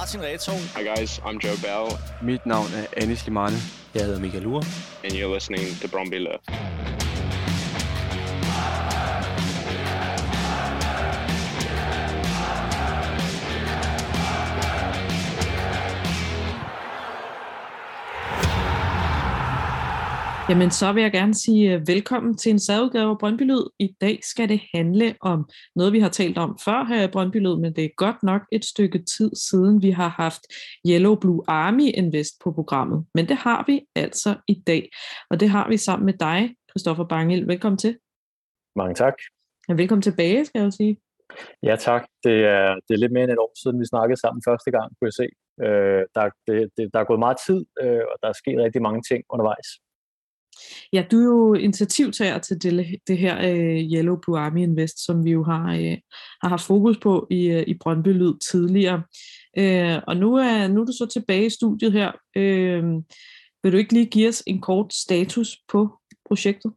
Martin Reto. Hi guys, I'm Joe Bell. Mit navn er Anis Limane. Jeg hedder Michael Ure. And you're listening to Bromby Jamen, så vil jeg gerne sige uh, velkommen til en særudgave af Brøndby Lyd. I dag skal det handle om noget, vi har talt om før her i Brøndby Lyd, men det er godt nok et stykke tid siden, vi har haft Yellow Blue Army Invest på programmet. Men det har vi altså i dag, og det har vi sammen med dig, Christoffer Bangel. Velkommen til. Mange tak. Ja, velkommen tilbage, skal jeg sige. Ja, tak. Det er, det er lidt mere end et år siden, vi snakkede sammen første gang, kunne jeg se. Øh, der, det, det, der er gået meget tid, øh, og der er sket rigtig mange ting undervejs. Ja, du er jo initiativtager til det, det her øh, Yellow Blue Army Invest, som vi jo har, øh, har haft fokus på i, øh, i Brøndby Lyd tidligere. Øh, og nu er, nu er du så tilbage i studiet her. Øh, vil du ikke lige give os en kort status på projektet?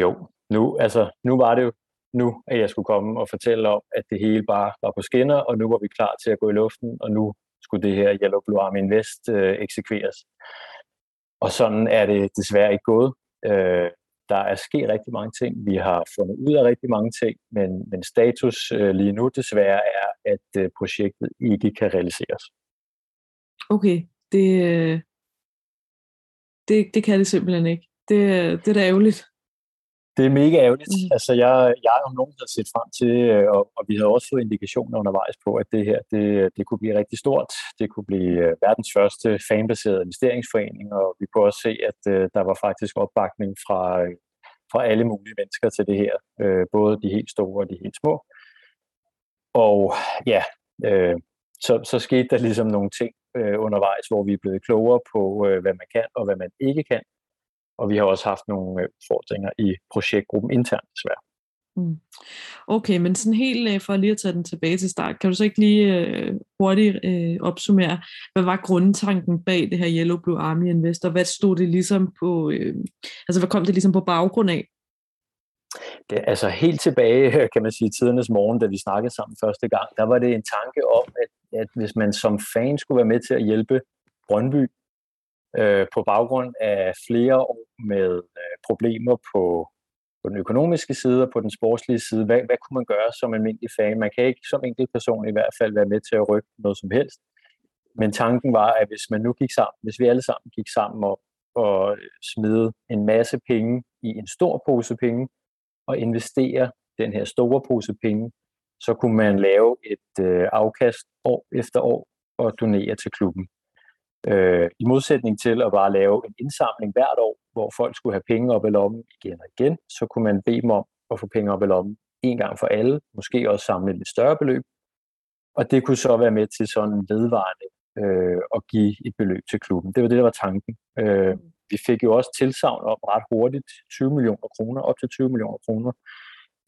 Jo, nu, altså, nu var det jo nu, at jeg skulle komme og fortælle om, at det hele bare var på skinner, og nu var vi klar til at gå i luften, og nu skulle det her Yellow Blue Army Invest øh, eksekveres. Og sådan er det desværre ikke gået. Øh, der er sket rigtig mange ting. Vi har fundet ud af rigtig mange ting, men, men status øh, lige nu desværre er, at øh, projektet ikke kan realiseres. Okay, det, øh, det, det kan det simpelthen ikke. Det, øh, det er da ærgerligt. Det er mega ærgerligt. Mm. Altså, jeg, jeg jo nogen, har set frem til, øh, og, og vi har også fået indikationer undervejs på, at det her det, det kunne blive rigtig stort. Det kunne blive øh, verdens første fanbaserede investeringsforening, og vi kunne også se, at uh, der var faktisk opbakning fra, fra alle mulige mennesker til det her. Uh, både de helt store og de helt små. Og ja, uh, så, så skete der ligesom nogle ting uh, undervejs, hvor vi er blevet klogere på, uh, hvad man kan og hvad man ikke kan og vi har også haft nogle øh, udfordringer i projektgruppen internt desværre. Mm. Okay, men sådan helt øh, for lige at tage den tilbage til start, kan du så ikke lige øh, hurtigt øh, opsummere, hvad var grundtanken bag det her Yellow Blue Army Investor? Hvad stod det ligesom på, øh, altså hvad kom det ligesom på baggrund af? Det, altså helt tilbage, kan man sige, tidernes morgen, da vi snakkede sammen første gang, der var det en tanke om, at, at hvis man som fan skulle være med til at hjælpe Brøndby øh, på baggrund af flere år med øh, problemer på, på den økonomiske side og på den sportslige side. Hvad, hvad kunne man gøre som almindelig fan? Man kan ikke som enkelt person i hvert fald være med til at rykke noget som helst. Men tanken var, at hvis man nu gik sammen, hvis vi alle sammen gik sammen og, og smide en masse penge i en stor pose penge og investere den her store pose penge, så kunne man lave et øh, afkast år efter år og donere til klubben. Øh, I modsætning til at bare lave en indsamling hvert år, hvor folk skulle have penge op i lommen igen og igen, så kunne man bede dem om at få penge op i lommen en gang for alle, måske også samle et lidt større beløb. Og det kunne så være med til sådan vedvarende øh, at give et beløb til klubben. Det var det, der var tanken. Øh, vi fik jo også tilsavn om ret hurtigt 20 millioner kroner, op til 20 millioner kroner,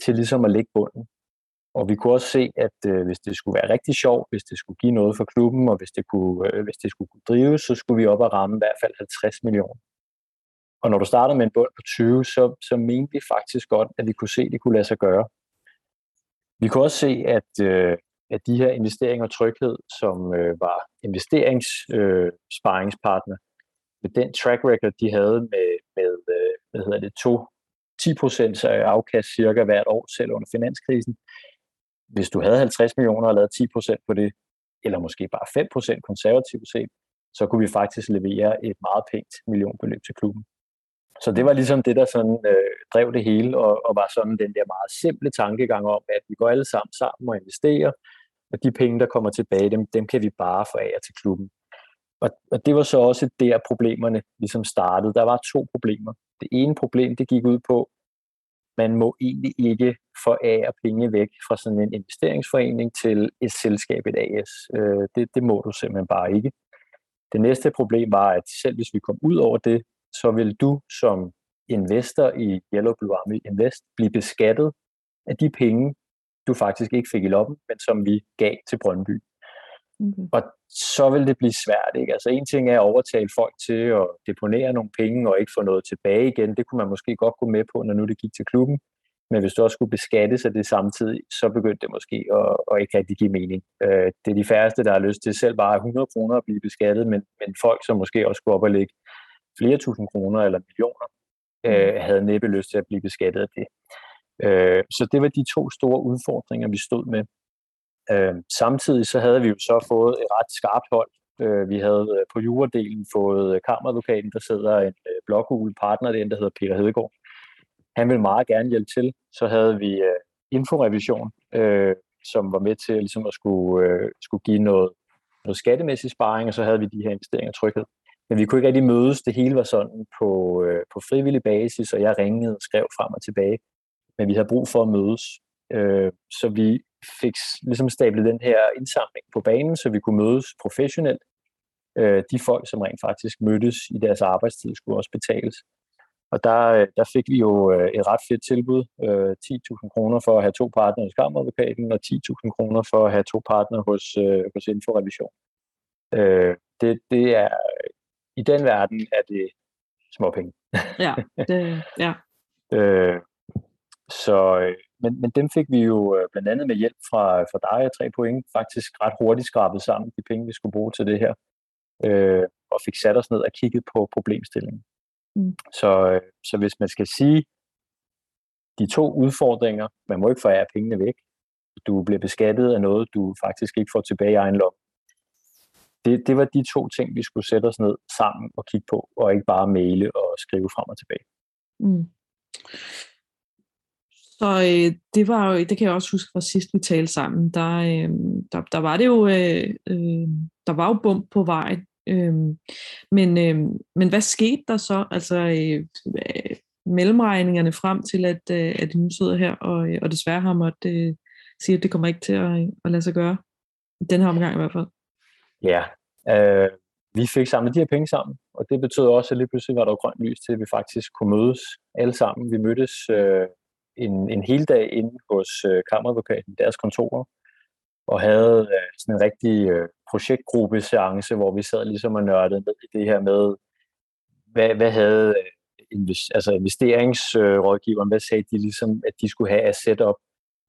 til ligesom at lægge bunden. Og vi kunne også se, at øh, hvis det skulle være rigtig sjovt, hvis det skulle give noget for klubben, og hvis det, kunne, øh, hvis det skulle kunne drives, så skulle vi op og ramme i hvert fald 50 millioner. Og når du starter med en bund på 20, så, så mente vi faktisk godt, at vi kunne se, at det kunne lade sig gøre. Vi kunne også se, at, øh, at de her investeringer og tryghed, som øh, var investeringssparringspartner, øh, med den track record, de havde med, med øh, hvad hedder det, to 10% afkast cirka hvert år, selv under finanskrisen, hvis du havde 50 millioner og lavet 10% på det, eller måske bare 5% konservativt set, så kunne vi faktisk levere et meget pænt millionbeløb til klubben. Så det var ligesom det, der sådan, øh, drev det hele, og, og var sådan den der meget simple tankegang om, at vi går alle sammen sammen og investerer, og de penge, der kommer tilbage, dem, dem kan vi bare forære til klubben. Og, og det var så også der, problemerne ligesom startede. Der var to problemer. Det ene problem, det gik ud på, man må egentlig ikke forære penge væk fra sådan en investeringsforening til et selskab, et AS. Øh, det, det må du simpelthen bare ikke. Det næste problem var, at selv hvis vi kom ud over det, så vil du som investor i Yellow Blue Army Invest blive beskattet af de penge, du faktisk ikke fik i loppen, men som vi gav til Brøndby. Okay. Og så vil det blive svært. Ikke? Altså en ting er at overtale folk til at deponere nogle penge og ikke få noget tilbage igen. Det kunne man måske godt gå med på, når nu det gik til klubben. Men hvis du også skulle beskattes af det samtidig, så begyndte det måske at, at ikke rigtig give mening. Øh, det er de færreste, der har lyst til selv bare 100 kroner at blive beskattet, men, men folk, som måske også skulle op og lægge flere tusind kroner eller millioner, øh, mm. havde næppe lyst til at blive beskattet af det. Øh, så det var de to store udfordringer, vi stod med. Øh, samtidig så havde vi jo så fået et ret skarpt hold. Øh, vi havde øh, på juradelen fået øh, kammeradvokaten, der sidder en øh, blokugel partner, den der hedder Peter Hedegaard. Han ville meget gerne hjælpe til. Så havde vi øh, inforevision, øh, som var med til ligesom at skulle, øh, skulle give noget, noget skattemæssig sparring, og så havde vi de her investeringer tryghed. Men vi kunne ikke rigtig mødes. Det hele var sådan på, øh, på frivillig basis, og jeg ringede og skrev frem og tilbage. Men vi havde brug for at mødes. Øh, så vi fik ligesom stablet den her indsamling på banen, så vi kunne mødes professionelt. Øh, de folk, som rent faktisk mødtes i deres arbejdstid, skulle også betales. Og der, øh, der fik vi jo øh, et ret fedt tilbud. Øh, 10.000 kroner for at have to partnere hos kammeradvokaten, og 10.000 kroner for at have to partnere hos, øh, hos Inforevision. Øh, det, det er, I den verden er det småpenge. ja, det, ja. øh, så, øh, men, men dem fik vi jo øh, blandt andet med hjælp fra, fra dig og tre point faktisk ret hurtigt skrabet sammen, de penge, vi skulle bruge til det her, øh, og fik sat os ned og kigget på problemstillingen. Mm. Så, øh, så hvis man skal sige, de to udfordringer, man må ikke forære pengene væk, du bliver beskattet af noget, du faktisk ikke får tilbage i egen lom. Det, det var de to ting, vi skulle sætte os ned sammen og kigge på, og ikke bare maile og skrive frem og tilbage. Mm. Så øh, det var jo, det kan jeg også huske fra sidst vi talte sammen, der, øh, der, der var det jo, øh, øh, der var jo bump på vejen. Øh, men, øh, men hvad skete der så? Altså øh, mellemregningerne frem til, at, øh, at hun nu sidder her, og, øh, og desværre har måttet øh, sige, at det kommer ikke til at, at lade sig gøre. Den her omgang i hvert fald. Ja, øh, vi fik samlet de her penge sammen, og det betød også, at lige pludselig var der grønt lys til, at vi faktisk kunne mødes alle sammen. Vi mødtes øh, en, en hel dag inde hos øh, kammeradvokaten, deres kontorer, og havde øh, sådan en rigtig øh, projektgruppe-seance, hvor vi sad ligesom og nørdede ned i det her med, hvad, hvad havde øh, invest, altså investeringsrådgiveren, hvad sagde de ligesom, at de skulle have af setup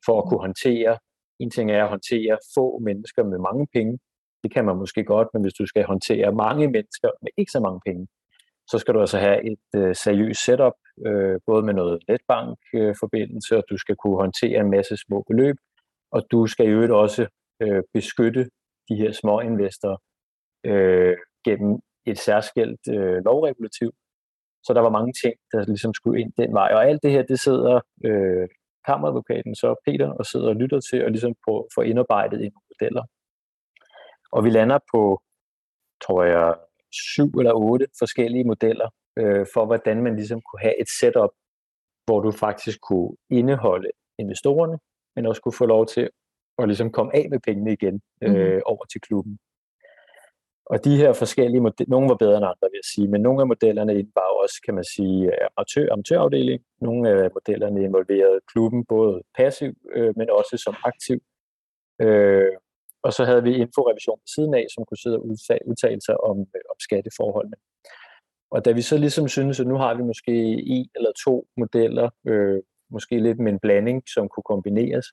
for at kunne håndtere. En ting er at håndtere få mennesker med mange penge. Det kan man måske godt, men hvis du skal håndtere mange mennesker med ikke så mange penge, så skal du altså have et øh, seriøst setup, øh, både med noget netbankforbindelse, øh, og du skal kunne håndtere en masse små beløb, og du skal i øvrigt også øh, beskytte de her små investorer øh, gennem et særskilt øh, lovregulativ. Så der var mange ting, der ligesom skulle ind den vej. Og alt det her, det sidder øh, kammeradvokaten, så Peter, og sidder og lytter til, og ligesom på, indarbejdet i modeller. Og vi lander på, tror jeg, syv eller otte forskellige modeller øh, for, hvordan man ligesom kunne have et setup, hvor du faktisk kunne indeholde investorerne, men også kunne få lov til at ligesom komme af med pengene igen øh, mm. over til klubben. Og de her forskellige modeller, nogle var bedre end andre, vil jeg sige, men nogle af modellerne indebar også, kan man sige, amatør, amatørafdeling. Nogle af modellerne involverede klubben både passiv, øh, men også som aktiv. Øh, og så havde vi inforevision ved siden af, som kunne sidde og udtale sig om, øh, om skatteforholdene. Og da vi så ligesom synes, at nu har vi måske en eller to modeller, øh, måske lidt med en blanding, som kunne kombineres,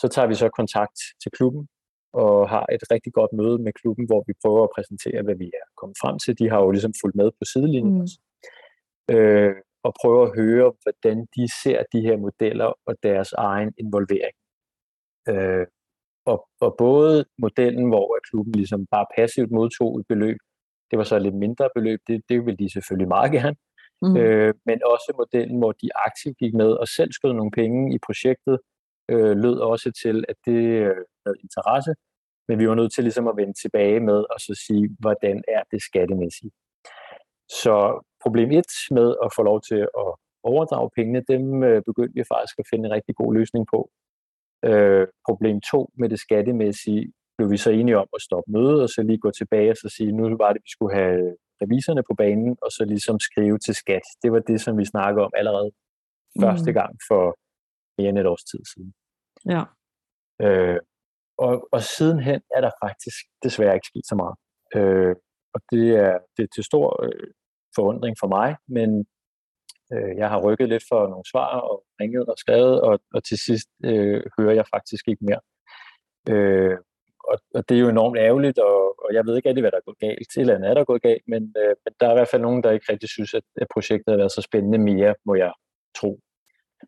så tager vi så kontakt til klubben og har et rigtig godt møde med klubben, hvor vi prøver at præsentere, hvad vi er kommet frem til. De har jo ligesom fulgt med på sidelinjen mm. øh, og prøver at høre, hvordan de ser de her modeller og deres egen involvering. Øh, og, og både modellen, hvor klubben ligesom bare passivt modtog et beløb, det var så et lidt mindre beløb, det, det ville de selvfølgelig meget gerne, mm. øh, men også modellen, hvor de aktivt gik med og selv skød nogle penge i projektet, øh, lød også til, at det øh, havde interesse, men vi var nødt til ligesom at vende tilbage med og så sige, hvordan er det skattemæssigt. Så problem 1 med at få lov til at overdrage pengene, dem øh, begyndte vi faktisk at finde en rigtig god løsning på. Øh, problem 2 med det skattemæssige blev vi så enige om at stoppe mødet, og så lige gå tilbage og så sige, nu var det, vi skulle have reviserne på banen, og så ligesom skrive til skat. Det var det, som vi snakkede om allerede mm. første gang for mere end et års tid siden. Ja. Øh, og, og sidenhen er der faktisk desværre ikke sket så meget. Øh, og det er, det er til stor øh, forundring for mig, men Øh, jeg har rykket lidt for nogle svar og ringet og skrevet, og, og til sidst øh, hører jeg faktisk ikke mere. Øh, og, og det er jo enormt ærgerligt, og, og jeg ved ikke rigtig, hvad der er gået galt. Et eller andet er der gået galt, men, øh, men der er i hvert fald nogen, der ikke rigtig synes, at, at projektet har været så spændende mere, må jeg tro.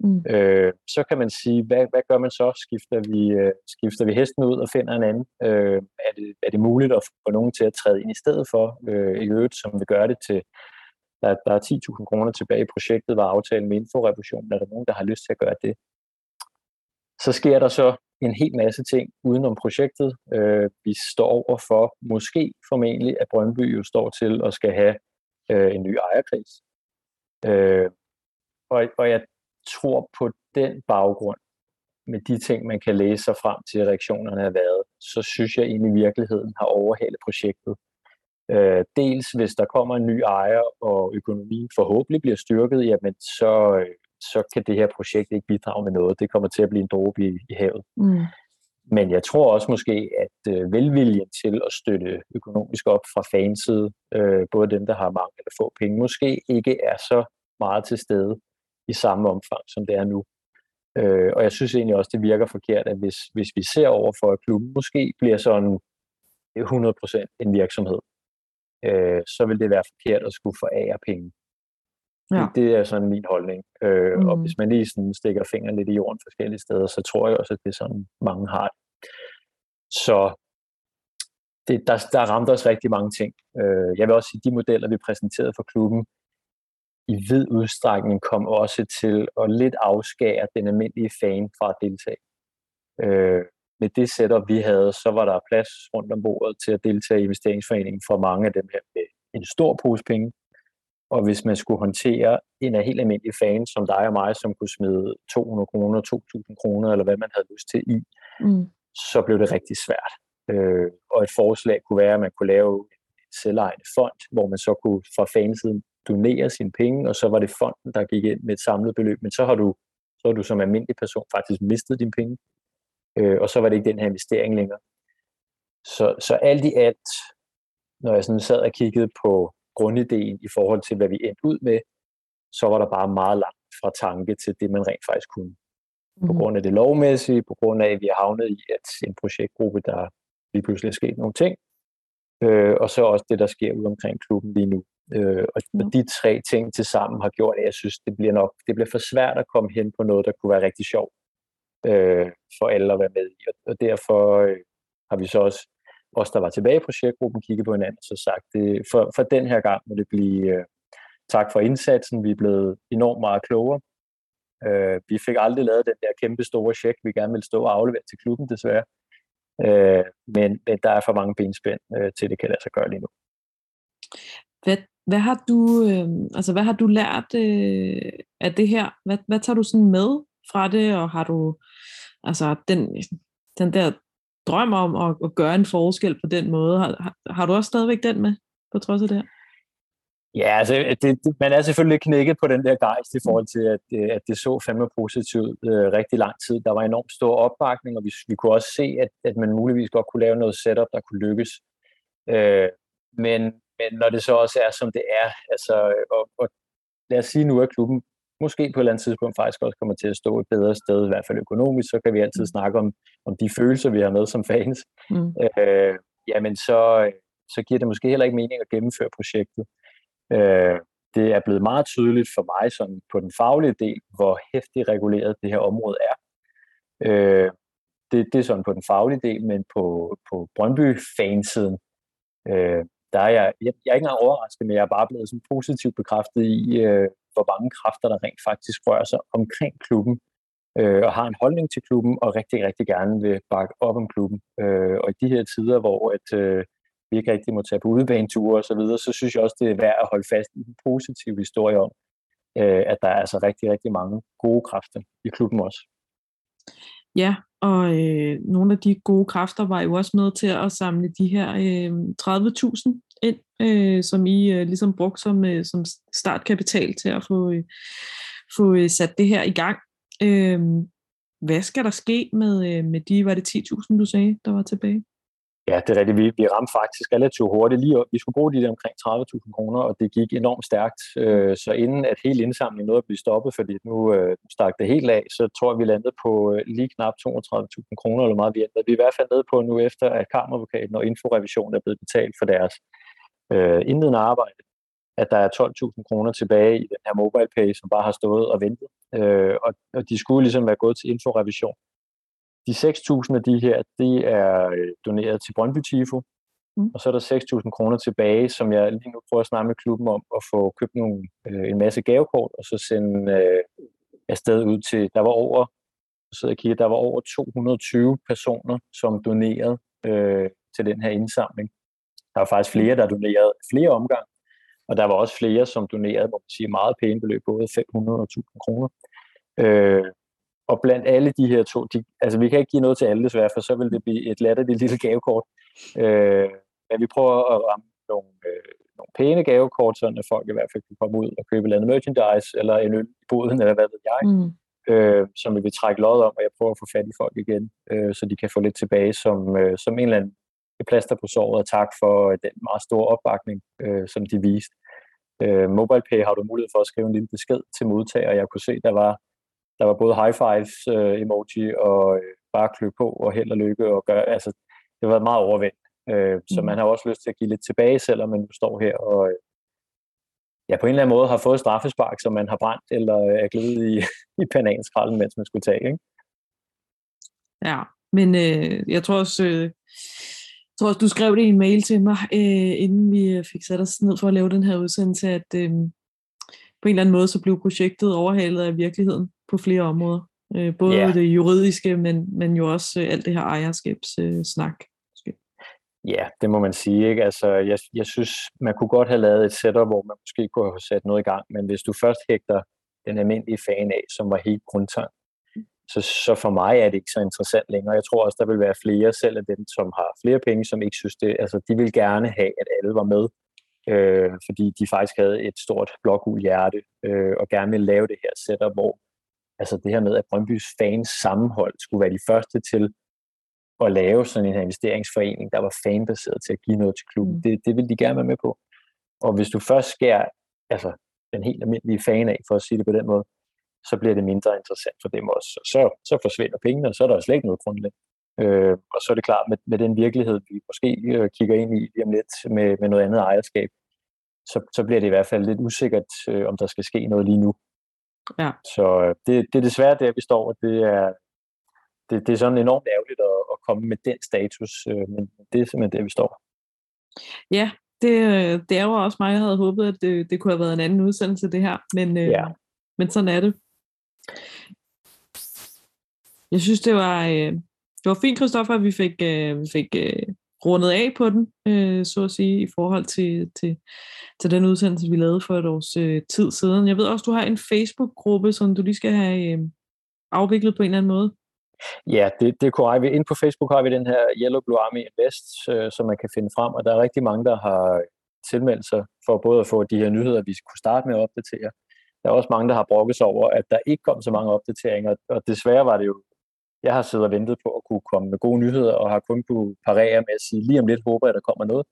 Mm. Øh, så kan man sige, hvad, hvad gør man så? Skifter vi, øh, skifter vi hesten ud og finder en anden? Øh, er, det, er det muligt at få nogen til at træde ind i stedet for? Øh, I øvrigt, som vil gøre det til, der, der er 10.000 kroner tilbage i projektet, var aftalen med inforevolution. Er der nogen, der har lyst til at gøre det? Så sker der så en hel masse ting udenom projektet. Øh, vi står over for, måske formentlig, at Brøndby jo står til at skal have øh, en ny ejerkris. Øh, og, og jeg tror på den baggrund, med de ting, man kan læse sig frem til, reaktionerne har været, så synes jeg egentlig, at virkeligheden har overhalet projektet. Øh, dels hvis der kommer en ny ejer, og økonomien forhåbentlig bliver styrket, jamen så, så kan det her projekt ikke bidrage med noget. Det kommer til at blive en dråbe i, i havet. Mm. Men jeg tror også måske, at øh, velviljen til at støtte økonomisk op fra fansid, øh, både dem, der har mange eller få penge, måske ikke er så meget til stede i samme omfang, som det er nu. Øh, og jeg synes egentlig også, det virker forkert, at hvis, hvis vi ser over for, at klubben måske bliver sådan 100% en virksomhed, øh, så vil det være forkert at skulle forære penge. Ja. Det, er sådan min holdning. Øh, mm. Og hvis man lige sådan stikker fingeren lidt i jorden forskellige steder, så tror jeg også, at det er sådan, mange har det. Så det, der, der ramte os rigtig mange ting. Øh, jeg vil også sige, at de modeller, vi præsenterede for klubben, i vid udstrækning kom også til at lidt afskære den almindelige fan fra at deltage. Øh, med det setup, vi havde, så var der plads rundt om bordet til at deltage i investeringsforeningen for mange af dem her med en stor pose penge. Og hvis man skulle håndtere en af helt almindelige fans, som dig og mig, som kunne smide 200 kroner, 2.000 kroner, eller hvad man havde lyst til i, mm. så blev det rigtig svært. Øh, og et forslag kunne være, at man kunne lave en selvejende fond, hvor man så kunne fra fansiden donere sine penge, og så var det fonden, der gik ind med et samlet beløb. Men så har du, så har du som almindelig person faktisk mistet dine penge, øh, og så var det ikke den her investering længere. Så, så alt i alt, når jeg sådan sad og kiggede på grundideen i forhold til, hvad vi endte ud med, så var der bare meget langt fra tanke til det, man rent faktisk kunne. På mhm. grund af det lovmæssige, på grund af, at vi har havnet i at en projektgruppe, der lige pludselig er sket nogle ting, øh, og så også det, der sker ude omkring klubben lige nu. Øh, og mm. de tre ting til sammen har gjort, at jeg synes, det bliver nok det bliver for svært at komme hen på noget, der kunne være rigtig sjovt øh, for alle at være med i. Og, og derfor øh, har vi så også os, der var tilbage i projektgruppen, kigget på hinanden og så sagt, det, for, for den her gang må det blive øh, tak for indsatsen. Vi er blevet enormt meget klogere. Øh, vi fik aldrig lavet den der kæmpe store check, vi gerne ville stå og aflevere til klubben, desværre. Øh, men, men der er for mange benspænd øh, til, det kan lade sig gøre lige nu. Hvad, hvad har du, øh, altså hvad har du lært øh, af det her? Hvad, hvad tager du sådan med fra det, og har du altså den, den der drøm om at, at gøre en forskel på den måde, har, har, du også stadigvæk den med, på trods af det her? Ja, altså, det, det, man er selvfølgelig knækket på den der gejst i forhold til, at, at det så fandme positivt øh, rigtig lang tid. Der var enormt stor opbakning, og vi, vi kunne også se, at, at man muligvis godt kunne lave noget setup, der kunne lykkes. Øh, men, men når det så også er, som det er, altså, og, og lad os sige nu, at klubben måske på et eller andet tidspunkt faktisk også kommer til at stå et bedre sted, i hvert fald økonomisk, så kan vi altid mm. snakke om, om de følelser, vi har med som fans. Mm. Øh, jamen så, så giver det måske heller ikke mening at gennemføre projektet. Øh, det er blevet meget tydeligt for mig sådan på den faglige del, hvor hæftigt reguleret det her område er. Øh, det, det er sådan på den faglige del, men på, på Brøndby-fansiden, øh, der er jeg, jeg, jeg er ikke engang overrasket, men jeg er bare blevet sådan positivt bekræftet i, øh, hvor mange kræfter, der rent faktisk rører sig omkring klubben, øh, og har en holdning til klubben, og rigtig, rigtig gerne vil bakke op om klubben. Øh, og i de her tider, hvor at, øh, vi ikke rigtig må tage på udebaneture og så videre, så synes jeg også, det er værd at holde fast i den positive historie om, øh, at der er altså rigtig, rigtig mange gode kræfter i klubben også. Ja, og øh, nogle af de gode kræfter var jo også med til at samle de her øh, 30.000 ind, øh, som I øh, ligesom brugte som, øh, som startkapital til at få, øh, få øh, sat det her i gang. Øh, hvad skal der ske med, øh, med de, var det 10.000, du sagde, der var tilbage? Ja, det er rigtigt. Vi, vi ramte faktisk relativt hurtigt lige op. Vi skulle bruge de der omkring 30.000 kroner, og det gik enormt stærkt. Øh, så inden at hele indsamlingen nåede at blive stoppet, fordi nu øh, stak det helt af, så tror jeg, vi landede på øh, lige knap 32.000 kroner, eller meget vi endte. Vi er i hvert fald nede på nu efter, at kammeradvokaten og Inforevision er blevet betalt for deres øh, indledende arbejde, at der er 12.000 kroner tilbage i den her mobile pay, som bare har stået og ventet. Øh, og, og de skulle ligesom være gået til Inforevision de 6.000 af de her, de er øh, doneret til Brøndby Tifo, mm. og så er der 6.000 kroner tilbage, som jeg lige nu prøver at snakke med klubben om at få købt nogle, øh, en masse gavekort, og så sende øh, afsted ud til, der var over, så jeg kigger, der var over 220 personer, som donerede øh, til den her indsamling. Der var faktisk flere, der donerede flere omgange, og der var også flere, som donerede, må man sige, meget pæne beløb, både 500 og 1000 kroner. Øh, og blandt alle de her to, de, altså vi kan ikke give noget til alle desværre, for så vil det blive et latterligt lille gavekort. Øh, men vi prøver at ramme nogle, øh, nogle pæne gavekort, så at folk i hvert fald kan komme ud og købe noget merchandise, eller en øl i boden, eller hvad ved jeg, mm. øh, som vi vil trække lod om, og jeg prøver at få fat i folk igen, øh, så de kan få lidt tilbage som, øh, som en eller anden plaster på såret, og tak for den meget store opbakning, øh, som de viste. Øh, MobilePay har du mulighed for at skrive en lille besked til modtager, og jeg kunne se, der var der var både high fives øh, emoji og øh, bare klø på og held og lykke og gøre, altså det var meget overvendt. Øh, så mm. man har også lyst til at give lidt tilbage, selvom man nu står her og øh, ja, på en eller anden måde har fået straffespark, som man har brændt eller øh, er glædet i, i pananskralden, mens man skulle tage, ikke? Ja, men øh, jeg tror også, øh, jeg tror også, du skrev det i en mail til mig, øh, inden vi øh, fik sat os ned for at lave den her udsendelse, at øh, på en eller anden måde, så blev projektet overhalet af virkeligheden på flere områder. Øh, både yeah. det juridiske, men, men jo også øh, alt det her ejerskabssnak. Øh, ja, det må man sige. Ikke? Altså, jeg, jeg synes, man kunne godt have lavet et setup, hvor man måske kunne have sat noget i gang, men hvis du først hægter den almindelige fan af, som var helt grundtang, så, så for mig er det ikke så interessant længere. Jeg tror også, der vil være flere, selv af dem, som har flere penge, som ikke synes det. Altså, de vil gerne have, at alle var med, øh, fordi de faktisk havde et stort blågul hjerte, øh, og gerne vil lave det her setup, hvor altså det her med, at Brøndbys fans sammenhold skulle være de første til at lave sådan en her investeringsforening, der var fanbaseret til at give noget til klubben. Mm. Det, det vil de gerne være med på. Og hvis du først skærer altså, den helt almindelige fan af, for at sige det på den måde, så bliver det mindre interessant for dem også. Så, så forsvinder pengene, og så er der slet ikke noget grundlag. Øh, og så er det klart, med, med den virkelighed, vi måske øh, kigger ind i lige om lidt med, med noget andet ejerskab, så, så bliver det i hvert fald lidt usikkert, øh, om der skal ske noget lige nu. Ja. Så øh, det, det er desværre der, vi står, og det er, det, det er sådan enormt ærgerligt at, at komme med den status, øh, men det er simpelthen der, vi står. Ja, det, øh, det er jo også mig, jeg havde håbet, at det, det kunne have været en anden udsendelse, det her, men, øh, ja. men sådan er det. Jeg synes, det var, øh, det var fint, Christoffer, at vi fik, øh, vi fik øh, rundet af på den, øh, så at sige, i forhold til, til, til den udsendelse, vi lavede for et års øh, tid siden. Jeg ved også, du har en Facebook-gruppe, som du lige skal have øh, afviklet på en eller anden måde. Ja, det, det er korrekt. Inde på Facebook har vi den her Yellow Blue Army Invest, øh, som man kan finde frem, og der er rigtig mange, der har tilmeldt sig for både at få de her nyheder, vi kunne starte med at opdatere. Der er også mange, der har brokket sig over, at der ikke kom så mange opdateringer, og desværre var det jo jeg har siddet og ventet på at kunne komme med gode nyheder, og har kun kunne parere med at sige, lige om lidt håber jeg, der kommer noget.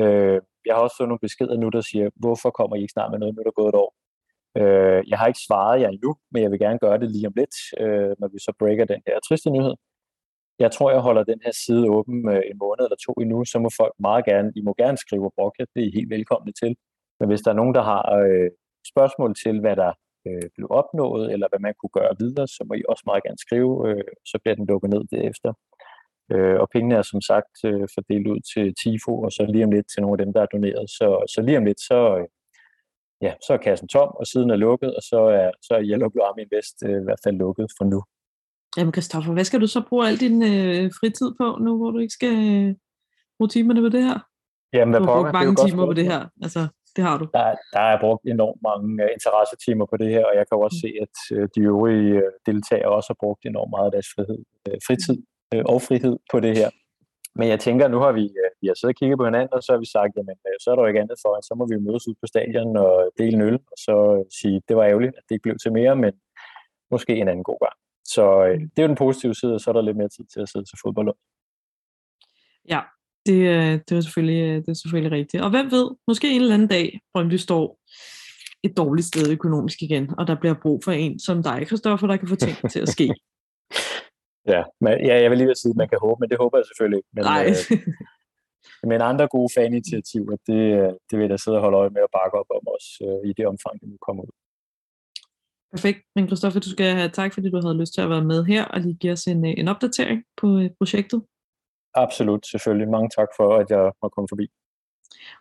Øh, jeg har også fået nogle beskeder nu, der siger, hvorfor kommer I ikke snart med noget, nu er der gået et år. Øh, jeg har ikke svaret jer endnu, men jeg vil gerne gøre det lige om lidt, øh, når vi så breaker den her triste nyhed. Jeg tror, jeg holder den her side åben øh, en måned eller to endnu, så må folk meget gerne, I må gerne skrive og brokke, det er I helt velkomne til. Men hvis der er nogen, der har øh, spørgsmål til, hvad der øh, blev opnået, eller hvad man kunne gøre videre, så må I også meget gerne skrive, øh, så bliver den lukket ned derefter. Øh, og pengene er som sagt øh, fordelt ud til TIFO, og så lige om lidt til nogle af dem, der er doneret. Så, så lige om lidt, så, øh, ja, så er kassen tom, og siden er lukket, og så er, så er Yellow Blue Army Invest øh, i hvert fald lukket for nu. Jamen Kristoffer, hvad skal du så bruge al din øh, fritid på nu, hvor du ikke skal øh, bruge timerne på det her? Jamen, hvad du har brugt mange timer på det her. Altså, det har du. Der, der er brugt enormt mange uh, interessetimer på det her, og jeg kan også mm. se, at uh, de øvrige uh, deltagere også har brugt enormt meget af deres frihed, fritid og frihed på det her. Men jeg tænker, nu har vi, vi har siddet og kigget på hinanden, og så har vi sagt, jamen, så er der jo ikke andet for, så må vi mødes ud på stadion og dele en øl, og så sige, det var ærgerligt, at det ikke blev til mere, men måske en anden god gang. Så uh, det er jo den positive side, og så er der lidt mere tid til at sidde til fodbold. Ja, det, øh, det, er selvfølgelig, øh, det er selvfølgelig rigtigt. Og hvem ved, måske en eller anden dag, Brøndby står et dårligt sted økonomisk igen, og der bliver brug for en som dig, Kristoffer, der kan få ting til at ske. ja, men, ja, jeg vil lige sige, at man kan håbe, men det håber jeg selvfølgelig ikke. Men, Nej. øh, men andre gode faninitiativer, det, det vil jeg sidde og holde øje med og bakke op om os øh, i det omfang, det nu kommer ud. Perfekt. Men Kristoffer, du skal have tak, fordi du havde lyst til at være med her og lige give os en, en opdatering på projektet. Absolut, selvfølgelig. Mange tak for, at jeg må komme forbi.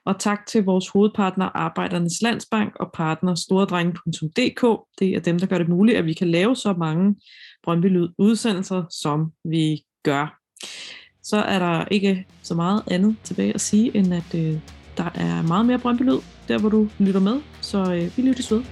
Og tak til vores hovedpartner Arbejdernes Landsbank og partner storedrenge.dk. Det er dem, der gør det muligt, at vi kan lave så mange Brøndby Lyd udsendelser, som vi gør. Så er der ikke så meget andet tilbage at sige, end at øh, der er meget mere Brøndby Lyd, der hvor du lytter med. Så øh, vi lyttes ved.